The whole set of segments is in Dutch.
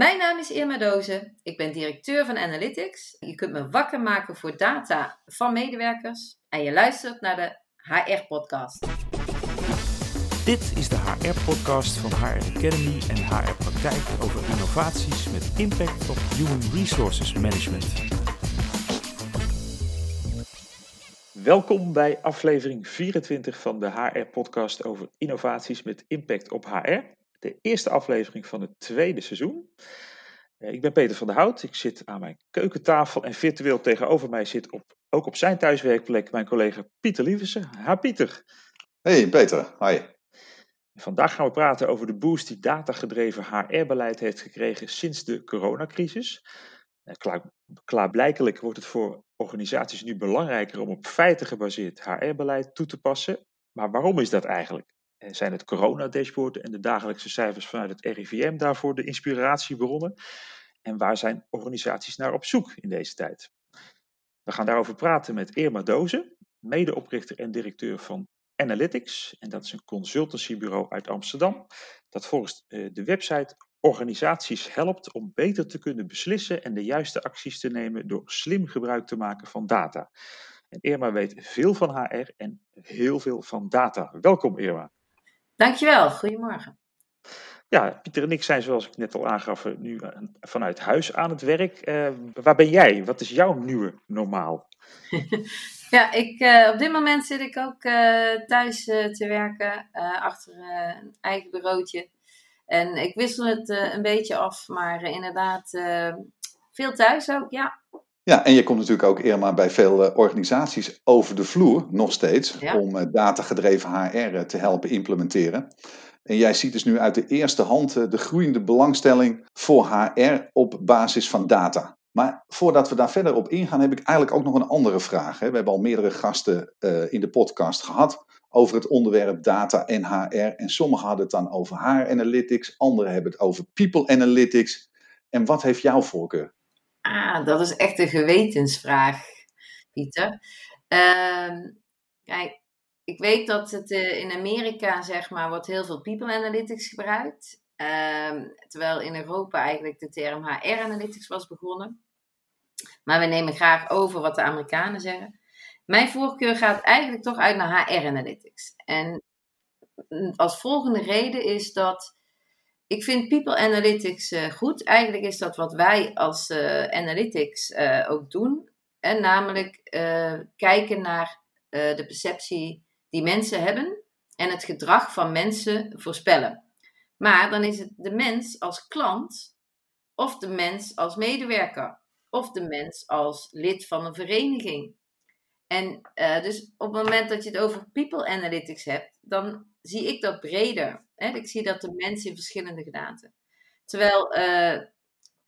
Mijn naam is Irma Dozen. Ik ben directeur van Analytics. Je kunt me wakker maken voor data van medewerkers. En je luistert naar de HR-podcast. Dit is de HR-podcast van HR Academy en HR Praktijk over innovaties met impact op Human Resources Management. Welkom bij aflevering 24 van de HR-podcast over innovaties met impact op HR de eerste aflevering van het tweede seizoen. Eh, ik ben Peter van der Hout. Ik zit aan mijn keukentafel en virtueel tegenover mij zit op, ook op zijn thuiswerkplek mijn collega Pieter Lieversen. Ha Pieter. Hey Peter, hi. Vandaag gaan we praten over de boost die datagedreven HR-beleid heeft gekregen sinds de coronacrisis. Eh, klaar, klaarblijkelijk wordt het voor organisaties nu belangrijker om op feiten gebaseerd HR-beleid toe te passen. Maar waarom is dat eigenlijk? Zijn het corona-dashboard en de dagelijkse cijfers vanuit het RIVM daarvoor de inspiratiebronnen? En waar zijn organisaties naar op zoek in deze tijd? We gaan daarover praten met Irma Dozen, medeoprichter en directeur van Analytics. En dat is een consultancybureau uit Amsterdam. Dat volgens eh, de website organisaties helpt om beter te kunnen beslissen en de juiste acties te nemen door slim gebruik te maken van data. En Irma weet veel van HR en heel veel van data. Welkom Irma. Dankjewel, goedemorgen. Ja, Pieter en ik zijn, zoals ik net al aangaf, eh, nu eh, vanuit huis aan het werk. Uh, waar ben jij? Wat is jouw nieuwe normaal? ja, ik, uh, op dit moment zit ik ook uh, thuis te werken, achter een eigen bureautje. En ik wissel het een beetje af, maar inderdaad veel thuis ook, ja. Ja, en je komt natuurlijk ook Irma bij veel uh, organisaties over de vloer, nog steeds, om uh, datagedreven HR te helpen implementeren. En jij ziet dus nu uit de eerste hand uh, de groeiende belangstelling voor HR op basis van data. Maar voordat we daar verder op ingaan, heb ik eigenlijk ook nog een andere vraag. Hè. We hebben al meerdere gasten in de podcast gehad over het onderwerp data en HR. En sommigen hadden het dan over HR analytics, anderen hebben het over people analytics. En wat heeft jouw voorkeur? Ah, dat is echt een gewetensvraag, Pieter. Uh, kijk, ik weet dat het uh, in Amerika, zeg maar, wordt heel veel people analytics gebruikt. Uh, terwijl in Europa eigenlijk de term HR analytics was begonnen. Maar we nemen graag over wat de Amerikanen zeggen. Mijn voorkeur gaat eigenlijk toch uit naar HR analytics. En als volgende reden is dat ik vind People Analytics uh, goed. Eigenlijk is dat wat wij als uh, Analytics uh, ook doen. En namelijk kijken naar de perceptie die mensen hebben en het gedrag van mensen voorspellen. Maar dan is het de mens als klant of de mens als medewerker of de mens als lid van een vereniging. En dus op het moment dat je het over People Analytics hebt, dan zie ik dat breder. Ik zie dat de mens in verschillende gedaanten. Terwijl uh,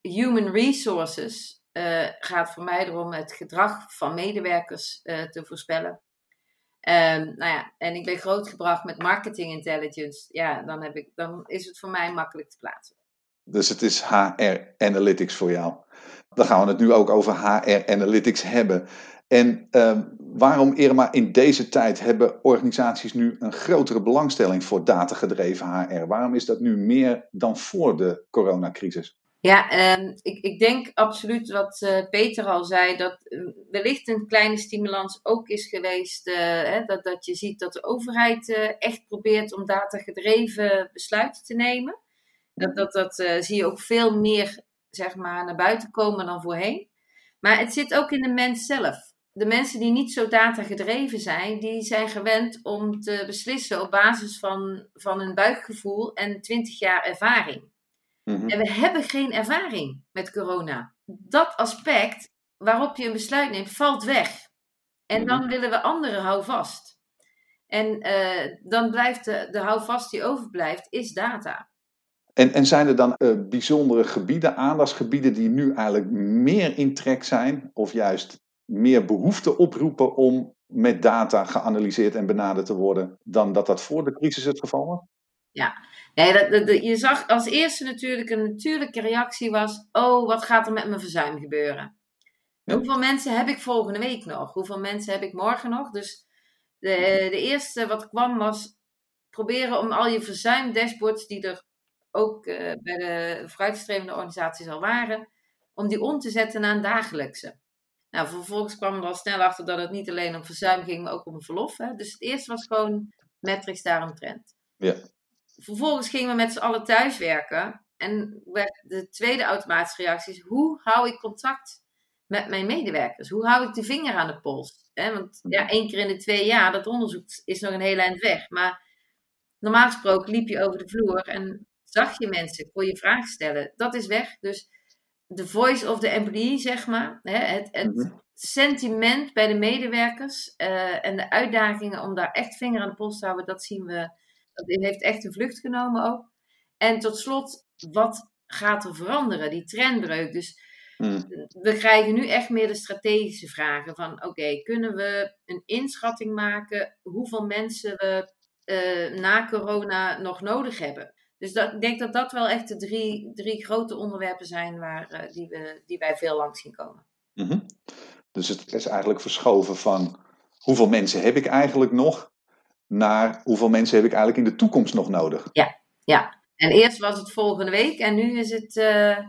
human resources uh, gaat voor mij erom het gedrag van medewerkers uh, te voorspellen. Um, nou ja, en ik ben grootgebracht met marketing intelligence. Ja, dan, heb ik, dan is het voor mij makkelijk te plaatsen. Dus het is HR Analytics voor jou. Dan gaan we het nu ook over HR Analytics hebben. En uh, waarom, Irma, in deze tijd hebben organisaties nu een grotere belangstelling voor datagedreven HR? Waarom is dat nu meer dan voor de coronacrisis? Ja, uh, ik, ik, denk absoluut wat uh, Peter al zei, dat uh, wellicht een kleine stimulans ook is geweest. Eh, hè, dat, dat je ziet dat de overheid echt probeert om datagedreven besluiten te nemen. Dat, dat, dat zie je ook veel meer zeg maar, naar buiten komen dan voorheen. Maar het zit ook in de mens zelf de mensen die niet zo datagedreven zijn, die zijn gewend om te beslissen op basis van, van een buikgevoel en 20 jaar ervaring. Mhm. En we hebben geen ervaring met corona. Dat aspect waarop je een besluit neemt, valt weg. En mhm. dan willen we anderen houvast. En uh, dan blijft de, de houvast die overblijft, is data. En, en zijn er dan uh, bijzondere gebieden, aandachtsgebieden, die nu eigenlijk meer in trek zijn, of juist meer behoefte oproepen om met data geanalyseerd en benaderd te worden dan dat dat voor de crisis het geval was? Ja, nee, dat, dat, je zag als eerste natuurlijk een natuurlijke reactie was: oh, wat gaat er met mijn verzuim gebeuren? Hoeveel mensen heb ik volgende week nog? Hoeveel mensen heb ik morgen nog? Dus de, de eerste wat kwam was proberen om al je verzuimdashboards die er ook bij de vooruitstrevende organisaties al waren, om die om te zetten naar een dagelijkse. Nou, vervolgens kwam er al snel achter dat het niet alleen om verzuim ging, maar ook om verlof. Hè. Dus het eerste was gewoon metrics daaromtrent. Ja. Vervolgens gingen we met z'n allen thuiswerken. En de tweede automatische reactie is: hoe hou ik contact met mijn medewerkers? Hoe hou ik de vinger aan de pols? want ja, één keer in de twee jaar, dat onderzoek is nog een hele eind weg. Maar normaal gesproken liep je over de vloer en zag je mensen, kon je vragen stellen. Dat is weg. Dus de voice of the employee, zeg maar. Hè, het, het mhm. sentiment bij de medewerkers uh, en de uitdagingen om daar echt vinger aan de pols te houden, dat zien we. Dat heeft echt een vlucht genomen ook. En tot slot, wat gaat er veranderen? Die trendbreuk. Dus mhm. we krijgen nu echt meer de strategische vragen van oké, kunnen we een inschatting maken hoeveel mensen we uh, na corona nog nodig hebben? Dus dat, ik denk dat dat wel echt de drie, drie grote onderwerpen zijn waar, uh, die, we, die wij veel langs zien komen. Mhm. Dus het is eigenlijk verschoven van hoeveel mensen heb ik eigenlijk nog, naar hoeveel mensen heb ik eigenlijk in de toekomst nog nodig. Ja, ja. En eerst was het volgende week en nu is het uh, uh,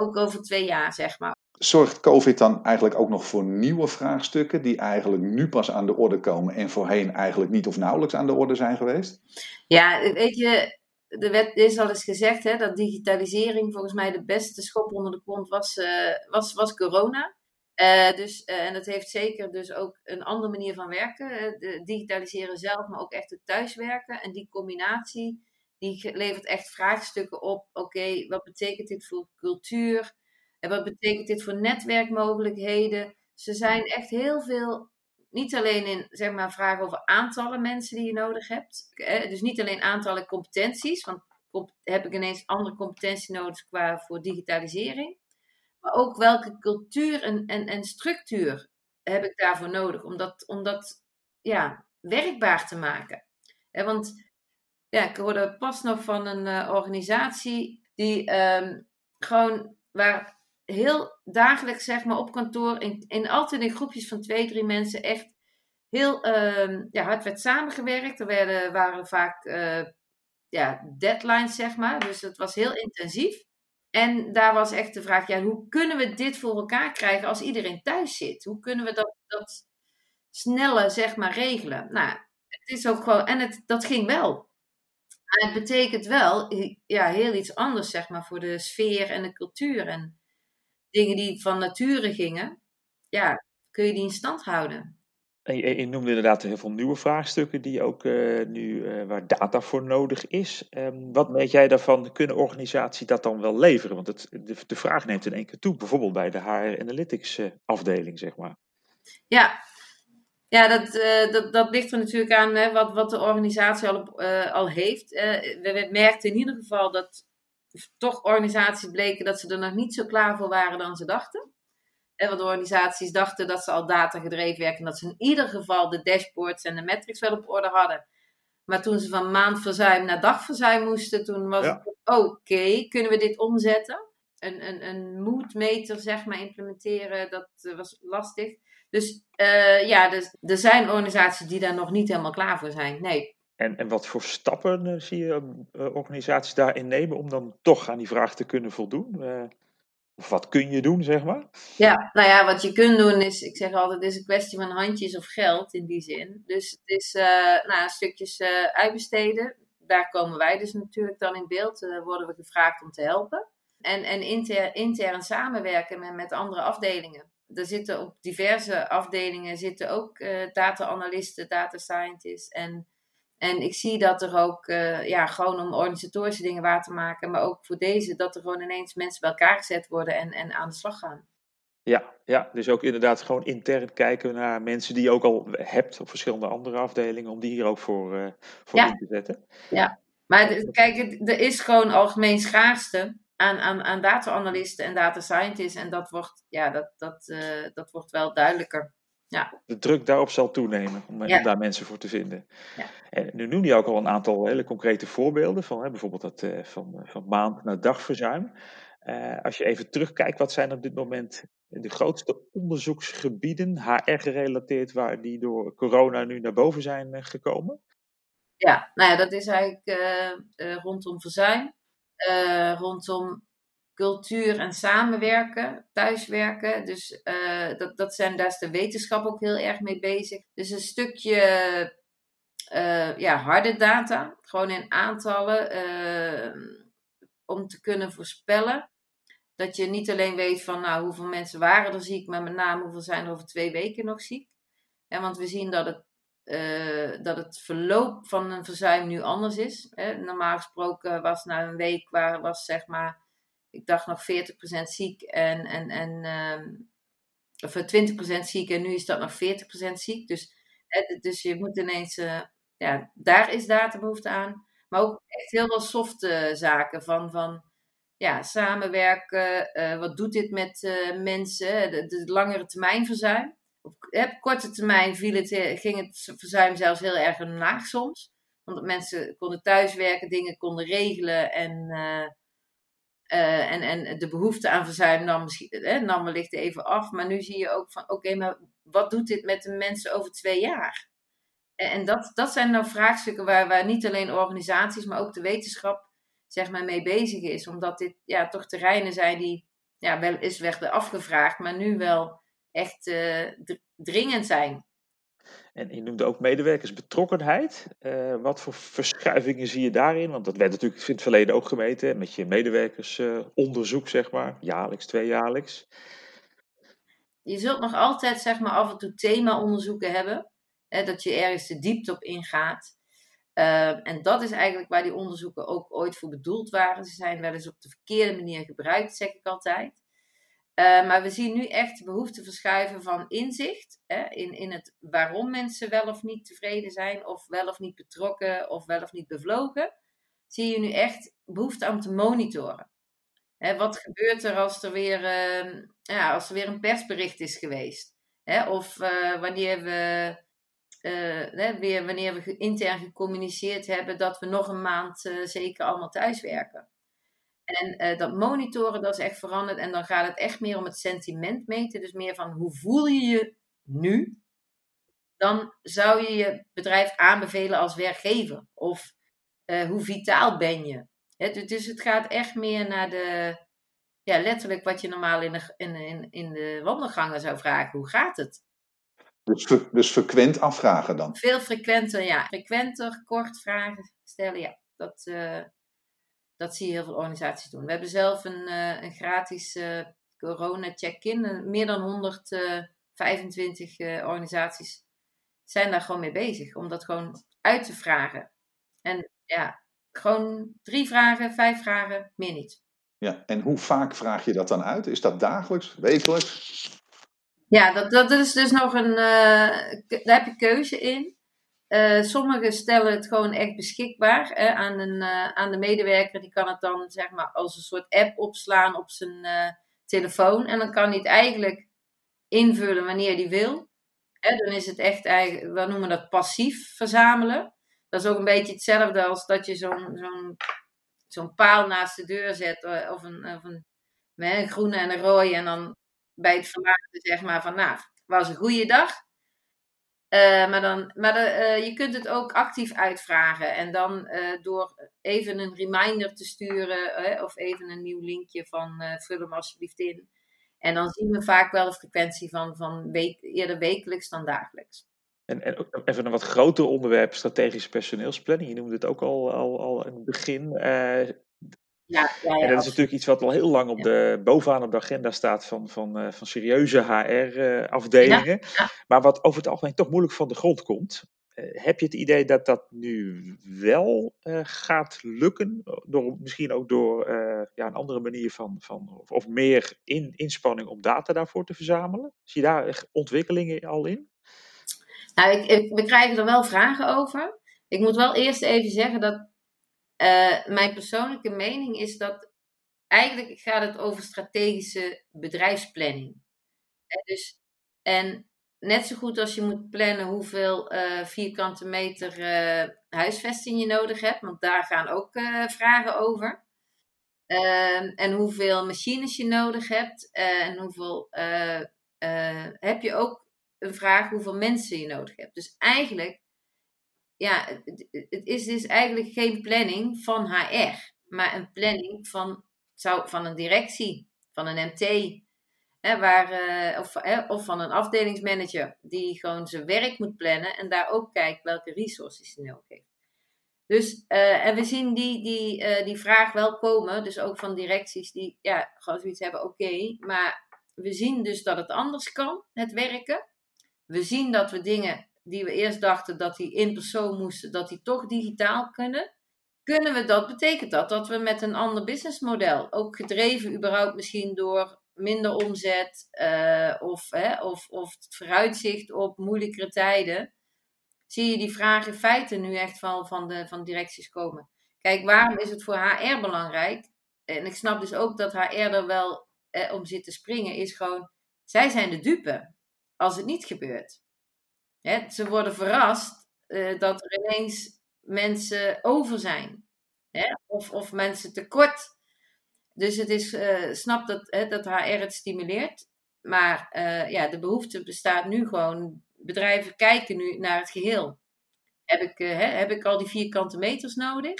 ook over twee jaar, zeg maar. Zorgt COVID dan eigenlijk ook nog voor nieuwe vraagstukken die eigenlijk nu pas aan de orde komen en voorheen eigenlijk niet of nauwelijks aan de orde zijn geweest? Ja, weet je, de is al eens gezegd hè, dat digitalisering volgens mij de beste schop onder de kont was, uh, was, was corona. Uh, dus, uh, en dat heeft zeker dus ook een andere manier van werken. Digitaliseren zelf, maar ook echt het thuiswerken. En die combinatie, die levert echt vraagstukken op. Oké, wat betekent dit voor cultuur? En wat betekent dit voor netwerkmogelijkheden? Ze zijn echt heel veel niet alleen in zeg maar, vragen over aantallen mensen die je nodig hebt. Dus niet alleen aantallen competenties, want heb ik ineens andere competentie nodig qua voor digitalisering. Maar ook welke cultuur en, en, en structuur heb ik daarvoor nodig om dat, om dat ja, werkbaar te maken. want ja, ik hoorde pas nog van een uh, organisatie die um, gewoon waar heel dagelijks, zeg maar, op kantoor, in, in altijd in groepjes van twee, drie mensen, echt heel uh, ja, hard werd samengewerkt. Er werden, waren vaak uh, ja, deadlines, zeg maar. Dus het was heel intensief. En daar was echt de vraag, ja, hoe kunnen we dit voor elkaar krijgen als iedereen thuis zit? Hoe kunnen we dat, dat sneller, zeg maar, regelen? Nou, het is ook gewoon, en het, dat ging wel. Maar het betekent wel ja, heel iets anders, zeg maar, voor de sfeer en de cultuur. En dingen die van nature gingen, ja, kun je die in stand houden. En je, je noemde inderdaad heel veel nieuwe vraagstukken die ook uh, nu, uh, waar data voor nodig is. Um, wat meet jij daarvan? Kunnen organisaties dat dan wel leveren? Want het, de, de vraag neemt in één keer toe, bijvoorbeeld bij de HR Analytics uh, afdeling, zeg maar. Ja, ja dat, dat, dat ligt er natuurlijk aan hè, wat, wat de organisatie al, op, al heeft. we, we merkten in ieder geval dat toch organisaties bleken dat ze er nog niet zo klaar voor waren dan ze dachten. En wat organisaties dachten dat ze al data gedreven werken. En dat ze in ieder geval de dashboards en de metrics wel op orde hadden. Maar toen ze van maandverzuim naar dagverzuim moesten, toen was het oké, kunnen we dit omzetten? Een, een, een moodmeter, zeg maar, implementeren, dat eh, was lastig. Dus uh, ja, dus, er zijn organisaties die daar nog niet helemaal klaar voor zijn. Nee, en, en wat voor stappen uh, zie je uh, organisaties daarin nemen om dan toch aan die vraag te kunnen voldoen? Uh, of wat kun je doen, zeg maar? Ja, nou ja, wat je kunt doen is, ik zeg altijd, het is een kwestie van handjes of geld in die zin. Dus het is nou, stukjes uitbesteden. Daar komen wij dus natuurlijk dan in beeld. worden we gevraagd om te helpen. En, en inter, intern samenwerken met, met andere afdelingen. Er zitten op diverse afdelingen zitten ook data-analysten, data scientists en en ik zie dat er ook, uh, ja, gewoon om organisatorische dingen waar te maken, maar ook voor deze, dat er gewoon ineens mensen bij elkaar gezet worden en, en aan de slag gaan. Ja, ja, dus ook inderdaad gewoon intern kijken naar mensen die je ook al hebt op verschillende andere afdelingen, om die hier ook voor, uh, voor in te zetten. Ja, maar kijk, er is gewoon algemeen schaarste aan, aan, aan data-analysten en data scientists. En dat wordt, ja, dat, dat, uh, dat wordt wel duidelijker. Ja. De druk daarop zal toenemen om, daar mensen voor te vinden. Ja. En nu noem je ook al een aantal hele concrete voorbeelden van hè, bijvoorbeeld dat uh, van, van maand naar dagverzuim. Uh, als je even terugkijkt, wat zijn op dit moment de grootste onderzoeksgebieden, HR-gerelateerd, waar die door corona nu naar boven zijn uh, gekomen? Ja, nou ja, dat is eigenlijk rondom verzuim, rondom cultuur en samenwerken, thuiswerken. Dus dat, dat zijn, daar is de wetenschap ook heel erg mee bezig. Dus een stukje ja, harde data, gewoon in aantallen, om te kunnen voorspellen dat je niet alleen weet van nou, hoeveel mensen waren er ziek, maar met name hoeveel zijn er over twee weken nog ziek. Ja, want we zien dat het, dat het verloop van een verzuim nu anders is. Hè. Normaal gesproken was na een week waar was zeg maar, ik dacht nog 40% ziek en, en, en uh, of 20% ziek en nu is dat nog 40% ziek. Dus, dus je moet ineens, uh, ja, daar is databehoefte aan. Maar ook echt heel veel softe zaken van, van ja, samenwerken. Uh, wat doet dit met mensen? De, langere termijn verzuim. Op, korte termijn viel het, eh, ging het verzuim zelfs heel erg laag soms. Omdat mensen konden thuiswerken, dingen konden regelen en, uh, en, en de behoefte aan verzuim nam, nam wellicht even af. Maar nu zie je ook van, oké, maar wat doet dit met de mensen over twee jaar? En, en dat, dat zijn nou vraagstukken waar, waar niet alleen organisaties, maar ook de wetenschap zeg maar, mee bezig is. Omdat dit ja, toch terreinen zijn die ja, wel eens werden afgevraagd, maar nu wel echt uh, dringend zijn. En je noemde ook medewerkersbetrokkenheid. Uh, wat voor verschuivingen zie je daarin? Want dat werd natuurlijk in het verleden ook gemeten met je medewerkersonderzoek, zeg maar, jaarlijks, tweejaarlijks. Je zult nog altijd zeg maar, af en toe thema-onderzoeken hebben. Hè, dat je ergens de diepte op ingaat. Ehm, en dat is eigenlijk waar die onderzoeken ook ooit voor bedoeld waren. Ze zijn wel eens op de verkeerde manier gebruikt, zeg ik altijd. Ehm, maar we zien nu echt de behoefte verschuiven van inzicht hè, in, in het waarom mensen wel of niet tevreden zijn, of wel of niet betrokken, of wel of niet bevlogen. Zie je nu echt behoefte om te monitoren. Hè, wat gebeurt er als er weer, uh, ja, als er weer een persbericht is geweest? Hè, of uh, wanneer we uh, weer wanneer we intern gecommuniceerd hebben dat we nog een maand zeker allemaal thuiswerken. En uh, dat monitoren, dat is echt veranderd. En dan gaat het echt meer om het sentiment meten. Dus meer van hoe voel je je nu? Dan zou je je bedrijf aanbevelen als werkgever. Of hoe vitaal ben je? dus het gaat echt meer naar de, ja, letterlijk wat je normaal in de, in, in, in de wandelgangen zou vragen. Hoe gaat het? Dus, dus frequent afvragen dan? Veel frequenter, ja. Frequenter, kort vragen stellen, ja. Dat, uh, dat zie je heel veel organisaties doen. We hebben zelf een, uh, een gratis uh, corona-check-in. Meer dan 125 organisaties zijn daar gewoon mee bezig. Om dat gewoon uit te vragen. En ja, gewoon drie vragen, vijf vragen, meer niet. Ja, en hoe vaak vraag je dat dan uit? Is dat dagelijks, wekelijks? Ja, dat, dat is dus nog een. Daar heb je keuze in. Uh, sommigen stellen het gewoon echt beschikbaar aan, een, uh, aan de medewerker. Die kan het dan zeg maar als een soort app opslaan op zijn telefoon. En dan kan hij het eigenlijk invullen wanneer hij wil. Dan is het echt, we noemen dat passief verzamelen. Dat is ook een beetje hetzelfde als dat je zo'n zo'n zo'n paal naast de deur zet. Of een, of een, een groene en een rode. En dan bij het verlaten zeg maar van nou, was een goede dag. Uh, maar dan, maar de, uh, je kunt het ook actief uitvragen. En dan uh, door even een reminder te sturen of even een nieuw linkje van vul hem alsjeblieft in. En dan zien we vaak wel de frequentie van, van week, eerder wekelijks dan dagelijks. En, en even een wat groter onderwerp, strategische personeelsplanning. Je noemde het ook al, al, al in het begin. Ja, ja, en dat is natuurlijk iets wat al heel lang op de, bovenaan op de agenda staat van, van, uh, van serieuze HR-afdelingen. Uh, maar wat over het algemeen toch moeilijk van de grond komt. Uh, heb je het idee dat dat nu wel eh, gaat lukken? Door, misschien ook door ja, een andere manier van, van of, of meer in, inspanning om data daarvoor te verzamelen? Zie je daar ontwikkelingen al in? Nou, ik, ik, we krijgen er wel vragen over. Ik moet wel eerst even zeggen dat uh, mijn persoonlijke mening is dat eigenlijk gaat het over strategische bedrijfsplanning. En, dus, en net zo goed als je moet plannen hoeveel uh, vierkante meter uh, huisvesting je nodig hebt, want daar gaan ook vragen over. Ehm, en hoeveel machines je nodig hebt. en hoeveel heb je ook een vraag hoeveel mensen je nodig hebt. Dus eigenlijk ja, het, is dus eigenlijk geen planning van HR. maar een planning van, zou, van een directie, van een MT. Hè, waar, eh, of, of van een afdelingsmanager die gewoon zijn werk moet plannen en daar ook kijkt welke resources hij nodig heeft. Dus, uh, en we zien die, die, uh, die vraag wel komen, dus ook van directies die ja, gewoon zoiets hebben, oké, maar we zien dus dat het anders kan, het werken. We zien dat we dingen die we eerst dachten dat die in persoon moesten, dat die toch digitaal kunnen. Kunnen we dat, betekent dat dat we met een ander businessmodel, ook gedreven überhaupt misschien door minder omzet uh, of, hè, of, of het vooruitzicht op moeilijkere tijden, zie je die vraag in feite nu echt van, van, de, van directies komen. Kijk, waarom is het voor HR belangrijk? En ik snap dus ook dat HR er wel eh, om zit te springen, is gewoon, zij zijn de dupe als het niet gebeurt. Hè, ze worden verrast uh, dat er ineens mensen over zijn. Hè, of, of mensen tekort. Dus het is, uh, snap dat, hè, dat HR het stimuleert. Maar uh, ja, de behoefte bestaat nu gewoon. Bedrijven kijken nu naar het geheel. Heb ik, hè, heb ik al die vierkante meters nodig?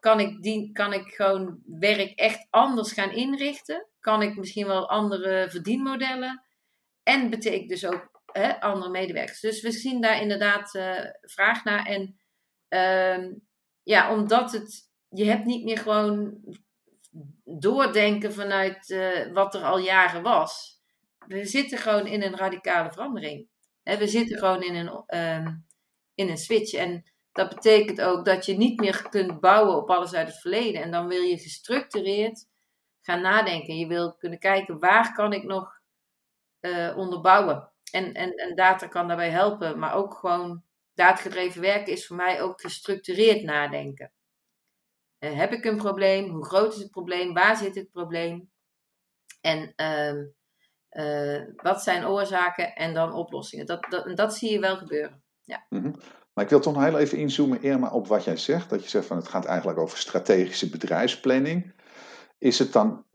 Kan ik, die, kan ik gewoon werk echt anders gaan inrichten? Kan ik misschien wel andere verdienmodellen? En betekent dus ook hè, andere medewerkers. Dus we zien daar inderdaad uh, vraag naar. En uh, ja, omdat het, je hebt niet meer gewoon doordenken vanuit uh, wat er al jaren was. We zitten gewoon in een radicale verandering. Hè, we zitten gewoon in een, uh, in een switch. En dat betekent ook dat je niet meer kunt bouwen op alles uit het verleden. En dan wil je gestructureerd gaan nadenken. Je wil kunnen kijken waar kan ik nog uh, onderbouwen. En, en, en data kan daarbij helpen, maar ook gewoon datagedreven werken is voor mij ook gestructureerd nadenken. Uh, heb ik een probleem? Hoe groot is het probleem? Waar zit het probleem? En uh, uh, wat zijn oorzaken en dan oplossingen? Dat, dat, dat zie je wel gebeuren. Ja. -hmm. Maar ik wil toch nog heel even inzoomen, Irma, op wat jij zegt. Dat je zegt van het gaat eigenlijk over strategische bedrijfsplanning. Is het dan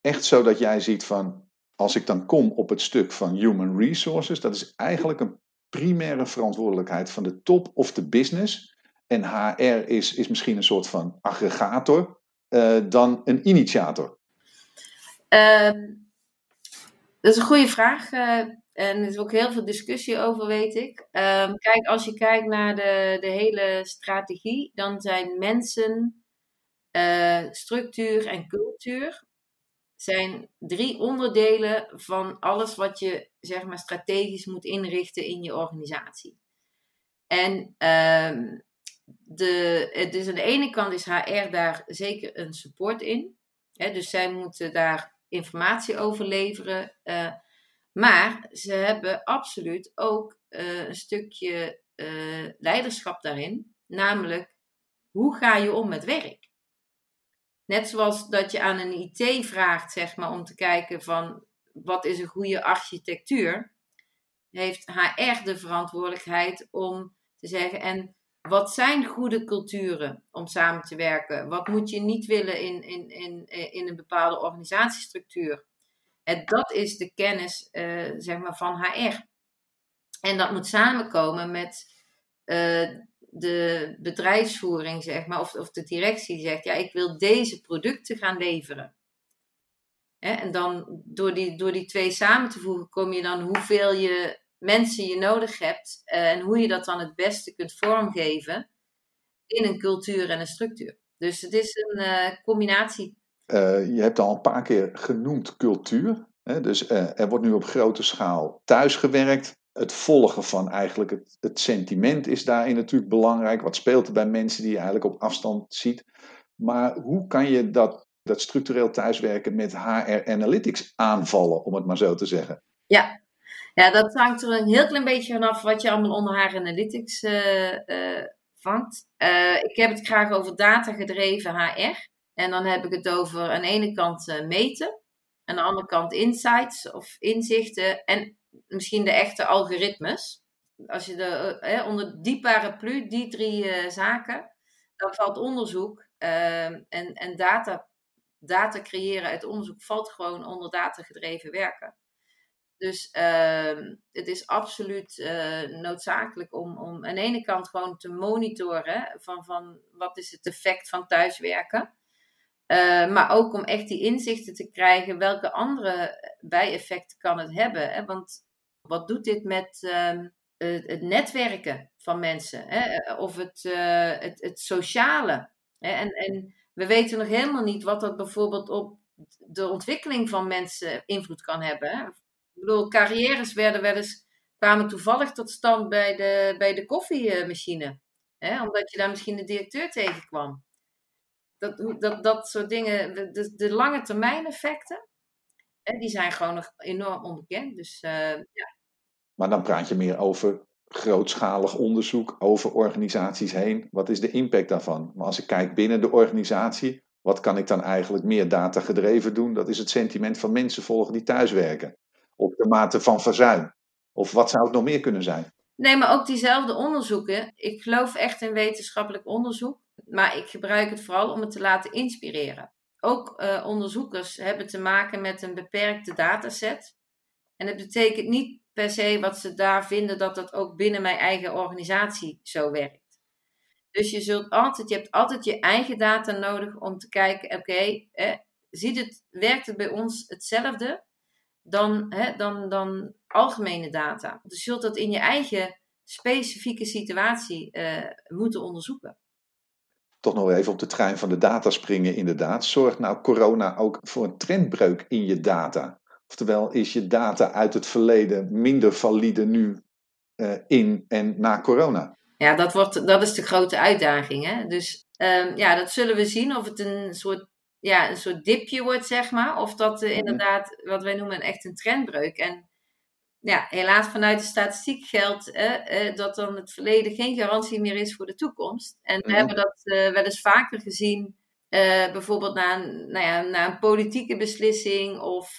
echt zo dat jij ziet van als ik dan kom op het stuk van human resources, dat is eigenlijk een primaire verantwoordelijkheid van de top of de business. En HR is, is misschien een soort van aggregator uh, dan een initiator. Uh, dat is een goede vraag. Uh, en er is ook heel veel discussie over, weet ik. Um, kijk, als je kijkt naar de, de hele strategie, dan zijn mensen, uh, structuur en cultuur zijn drie onderdelen van alles wat je zeg maar strategisch moet inrichten in je organisatie. En uh, de, dus aan de ene kant is HR daar zeker een support in. Hè, dus zij moeten daar informatie over leveren. Uh, maar ze hebben absoluut ook uh, een stukje uh, leiderschap daarin. Namelijk, hoe ga je om met werk? Net zoals dat je aan een IT vraagt, zeg maar, om te kijken van wat is een goede architectuur, heeft HR de verantwoordelijkheid om te zeggen en wat zijn goede culturen om samen te werken? Wat moet je niet willen in, in, in, in een bepaalde organisatiestructuur? En dat is de kennis uh, zeg maar, van HR. En dat moet samenkomen met uh, de bedrijfsvoering, zeg maar, of, of de directie zegt, ja, ik wil deze producten gaan leveren. Hè? En dan door die, door die twee samen te voegen, kom je dan hoeveel je mensen je nodig hebt uh, en hoe je dat dan het beste kunt vormgeven in een cultuur en een structuur. Dus het is een uh, combinatie. Uh, je hebt al een paar keer genoemd cultuur. Hè? Dus er wordt nu op grote schaal thuisgewerkt het volgen van eigenlijk het, het sentiment is daarin natuurlijk belangrijk. Wat speelt er bij mensen die je eigenlijk op afstand ziet. Maar hoe kan je dat, dat structureel thuiswerken met HR Analytics aanvallen, om het maar zo te zeggen? Ja, ja dat hangt er een heel klein beetje vanaf wat je allemaal onder HR Analytics uh, vangt. Uh, ik heb het graag over data-gedreven HR. En dan heb ik het over aan de ene kant meten, aan de andere kant insights of inzichten. En misschien de echte algoritmes. Als je de, eh, onder die paraplu, die drie uh, zaken, dan valt onderzoek uh, en, en data, data creëren uit onderzoek valt gewoon onder datagedreven werken. Dus ehm, het is absoluut uh, noodzakelijk om, om aan de ene kant gewoon te monitoren van, van wat is het effect van thuiswerken. Uh, maar ook om echt die inzichten te krijgen, welke andere bijeffecten kan het hebben. Hè? Want wat doet dit met uh, het, netwerken van mensen? Hè? Of het, uh, het, het, sociale? Hè? En, en we weten nog helemaal niet wat dat bijvoorbeeld op de ontwikkeling van mensen invloed kan hebben. Hè? Ik bedoel, carrières werden wel kwamen toevallig tot stand bij de, bij de koffiemachine. Hè? Omdat je daar misschien de directeur tegenkwam. Dat, dat, dat soort dingen, de, de lange termijn effecten, hè, die zijn gewoon nog enorm onbekend. Dus, uh, ja. Maar dan praat je meer over grootschalig onderzoek over organisaties heen. Wat is de impact daarvan? Maar als ik kijk binnen de organisatie, wat kan ik dan eigenlijk meer data gedreven doen? Dat is het sentiment van mensen volgen die thuiswerken. Of de mate van verzuim. Of wat zou het nog meer kunnen zijn? Nee, maar ook diezelfde onderzoeken. Ik geloof echt in wetenschappelijk onderzoek. Maar ik gebruik het vooral om het te laten inspireren. Ook uh, onderzoekers hebben te maken met een beperkte dataset. En het betekent niet per se wat ze daar vinden dat dat ook binnen mijn eigen organisatie zo werkt. Dus je zult altijd, je hebt altijd je eigen data nodig om te kijken, oké, ziet het, werkt het bij ons hetzelfde dan, hè, dan, dan algemene data? Dus je zult dat in je eigen specifieke situatie uh, moeten onderzoeken toch nog even op de trein van de data springen, inderdaad. Zorgt nou corona ook voor een trendbreuk in je data? Oftewel, is je data uit het verleden minder valide nu uh, in en na corona? Ja, dat, wordt, dat is de grote uitdaging. Hè? Dus um, ja, dat zullen we zien of het een soort, ja, een soort dipje wordt, zeg maar. Of dat uh, inderdaad, wat wij noemen, echt een trendbreuk. En ja, helaas vanuit de statistiek geldt eh, dat dan het verleden geen garantie meer is voor de toekomst. En we hebben dat uh, wel eens vaker gezien, bijvoorbeeld na een, nou ja, na een politieke beslissing, of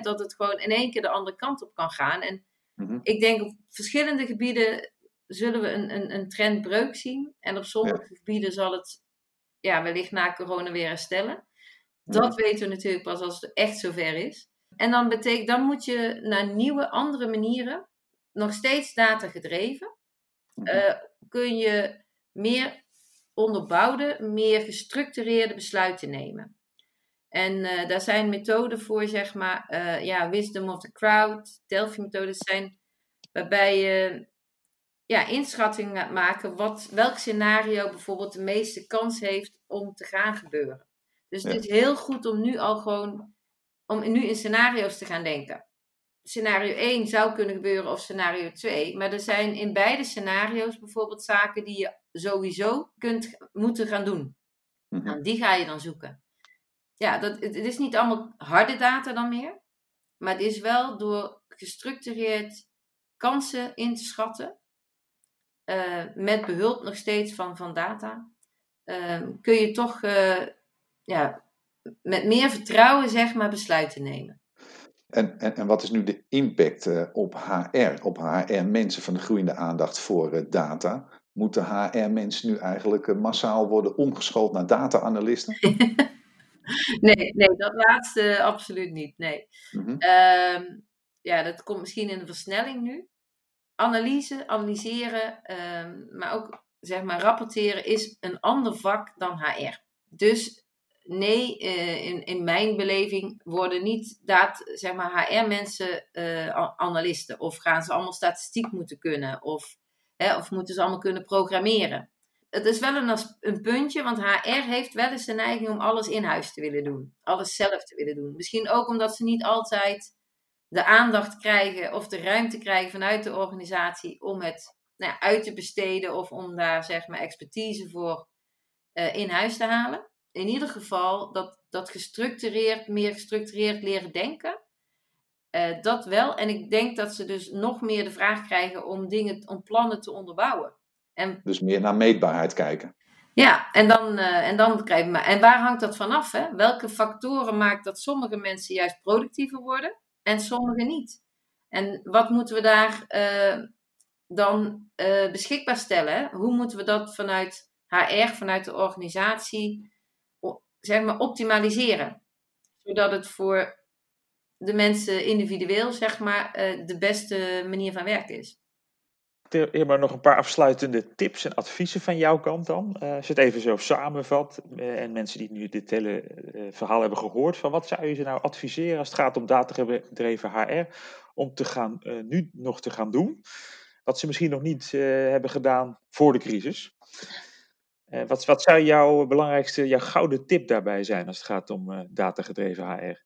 dat het gewoon in één keer de andere kant op kan gaan. En mhm. ik denk op verschillende gebieden zullen we een, een, een trendbreuk zien. En op sommige gebieden zal het ja, wellicht na corona weer herstellen. Dat weten we natuurlijk pas als het echt zover is. En dan, betekent, dan moet je naar nieuwe, andere manieren, nog steeds data gedreven, uh, kun je meer onderbouwde, meer gestructureerde besluiten nemen. En uh, daar zijn methoden voor, zeg maar, uh, ja, wisdom of the crowd, Delphi-methodes zijn waarbij je ja, inschattingen gaat maken wat, welk scenario bijvoorbeeld de meeste kans heeft om te gaan gebeuren. Dus het is heel goed om nu al gewoon om nu in scenario's te gaan denken. Scenario 1 zou kunnen gebeuren of scenario 2, maar er zijn in beide scenario's bijvoorbeeld zaken die je sowieso kunt moeten gaan doen. Mhm. Nou, die ga je dan zoeken. Ja, dat, het, is niet allemaal harde data dan meer, maar het is wel door gestructureerd kansen in te schatten, uh, met behulp nog steeds van, van data, uh, kun je toch uh, ja, met meer vertrouwen zeg maar besluiten nemen. En, en, en wat is nu de impact uh, op HR, op HR-mensen van de groeiende aandacht voor uh, data? Moeten HR-mensen nu eigenlijk uh, massaal worden omgeschoold naar data-analysten? nee, nee, dat laatste absoluut niet. Nee. Mm -hmm. ja, dat komt misschien in een versnelling nu. Analyse, analyseren, um, maar ook zeg maar rapporteren is een ander vak dan HR. Dus nee, uh, in, in mijn beleving worden niet dat, zeg maar, HR-mensen eh, analisten. Of gaan ze allemaal statistiek moeten kunnen. Of, hè, of moeten ze allemaal kunnen programmeren. Het is wel een, een puntje, want HR heeft wel eens de neiging om alles in huis te willen doen. Alles zelf te willen doen. Misschien ook omdat ze niet altijd de aandacht krijgen of de ruimte krijgen vanuit de organisatie om het nou uit te besteden of om daar zeg maar expertise voor uh, in huis te halen in ieder geval dat, dat gestructureerd, meer gestructureerd leren denken. Uh, dat wel. En ik denk dat ze dus nog meer de vraag krijgen om dingen, om plannen te onderbouwen. En, dus meer naar meetbaarheid kijken. Ja, en dan, uh, en dan krijgen we. En waar hangt dat vanaf? Hè? Welke factoren maakt dat sommige mensen juist productiever worden en sommige niet? En wat moeten we daar uh, dan beschikbaar stellen? Hè? Hoe moeten we dat vanuit HR, vanuit de organisatie zeg maar, optimaliseren. Zodat het voor de mensen individueel, zeg maar, eh, de beste manier van werken is. Irma, nog een paar afsluitende tips en adviezen van jouw kant dan. Uh, als je het even zo samenvat en mensen die nu dit hele verhaal hebben gehoord, van wat zou je ze nou adviseren als het gaat om datagedreven HR, om te gaan, nu nog te gaan doen, wat ze misschien nog niet hebben gedaan voor de crisis? Uh, wat, wat, zou jouw belangrijkste, jouw gouden tip daarbij zijn als het gaat om uh, datagedreven HR?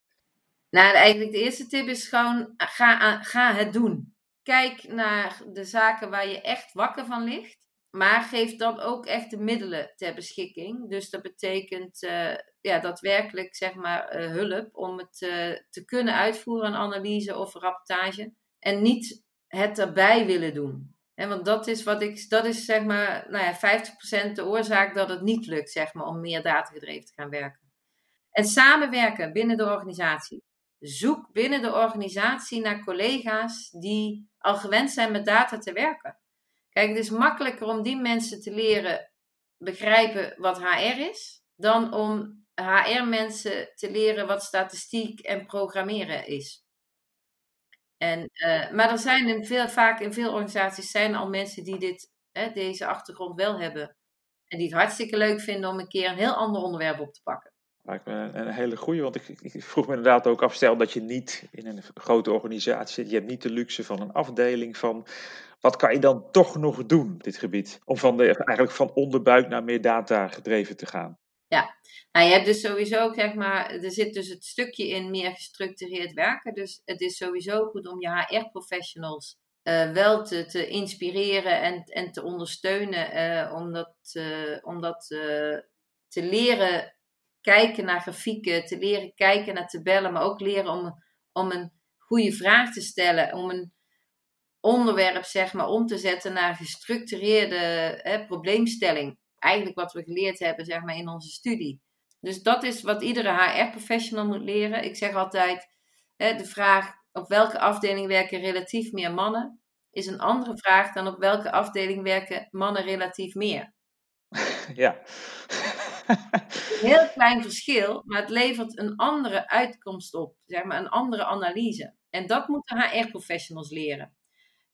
Nou, eigenlijk de eerste tip is gewoon, ga, ga het doen. Kijk naar de zaken waar je echt wakker van ligt. Maar geef dan ook echt de middelen ter beschikking. Dus dat betekent uh, ja, daadwerkelijk zeg maar, hulp om het te kunnen uitvoeren, een analyse of rapportage. En niet het erbij willen doen want dat is wat ik, dat is zeg maar, nou ja, 50% de oorzaak dat het niet lukt, zeg maar, om meer datagedreven te gaan werken. En samenwerken binnen de organisatie. Zoek binnen de organisatie naar collega's die al gewend zijn met data te werken. Kijk, het is makkelijker om die mensen te leren begrijpen wat HR is, dan om HR-mensen te leren wat statistiek en programmeren is. En, uh, maar er zijn in veel, vaak in veel organisaties zijn al mensen die dit, hè, deze achtergrond wel hebben. En die het hartstikke leuk vinden om een keer een heel ander onderwerp op te pakken. Lijkt me een hele goede, want ik, ik, vroeg me inderdaad ook af, stel dat je niet in een grote organisatie zit, je hebt niet de luxe van een afdeling van, wat kan je dan toch nog doen dit gebied? Om van de, eigenlijk van onderbuik naar meer data gedreven te gaan. Ja, nou, je hebt dus sowieso, zeg maar, er zit dus het stukje in meer gestructureerd werken. Dus het is sowieso goed om je HR-professionals uh, wel te, te inspireren en, en te ondersteunen. Uh, om dat, uh, om dat te leren kijken naar grafieken, te leren kijken naar tabellen, maar ook leren om, om een goede vraag te stellen. Om een onderwerp, zeg maar, om te zetten naar gestructureerde probleemstelling eigenlijk wat we geleerd hebben zeg maar, in onze studie. Dus dat is wat iedere HR-professional moet leren. Ik zeg altijd, hè, de vraag op welke afdeling werken relatief meer mannen, is een andere vraag dan op welke afdeling werken mannen relatief meer. Ja. een heel klein verschil, maar het levert een andere uitkomst op, zeg maar een andere analyse. En dat moeten HR-professionals leren.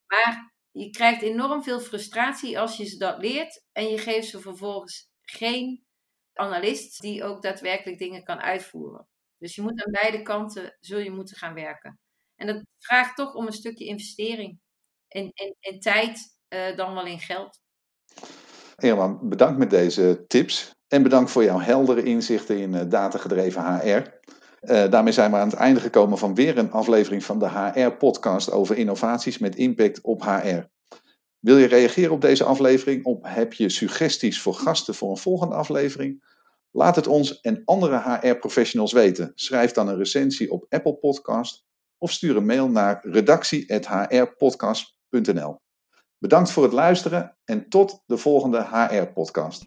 Maar je krijgt enorm veel frustratie als je ze dat leert en je geeft ze vervolgens geen analist die ook daadwerkelijk dingen kan uitvoeren. Dus je moet aan beide kanten zul je moeten gaan werken. En dat vraagt toch om een stukje investering in, in, in tijd uh, dan wel in geld. Irma, bedankt met deze tips en bedankt voor jouw heldere inzichten in uh, datagedreven HR. Uh, daarmee zijn we aan het einde gekomen van weer een aflevering van de HR-podcast over innovaties met impact op HR. Wil je reageren op deze aflevering of heb je suggesties voor gasten voor een volgende aflevering? Laat het ons en andere HR-professionals weten. Schrijf dan een recensie op Apple Podcast of stuur een mail naar redactie.hrpodcast.nl. Bedankt voor het luisteren en tot de volgende HR-podcast.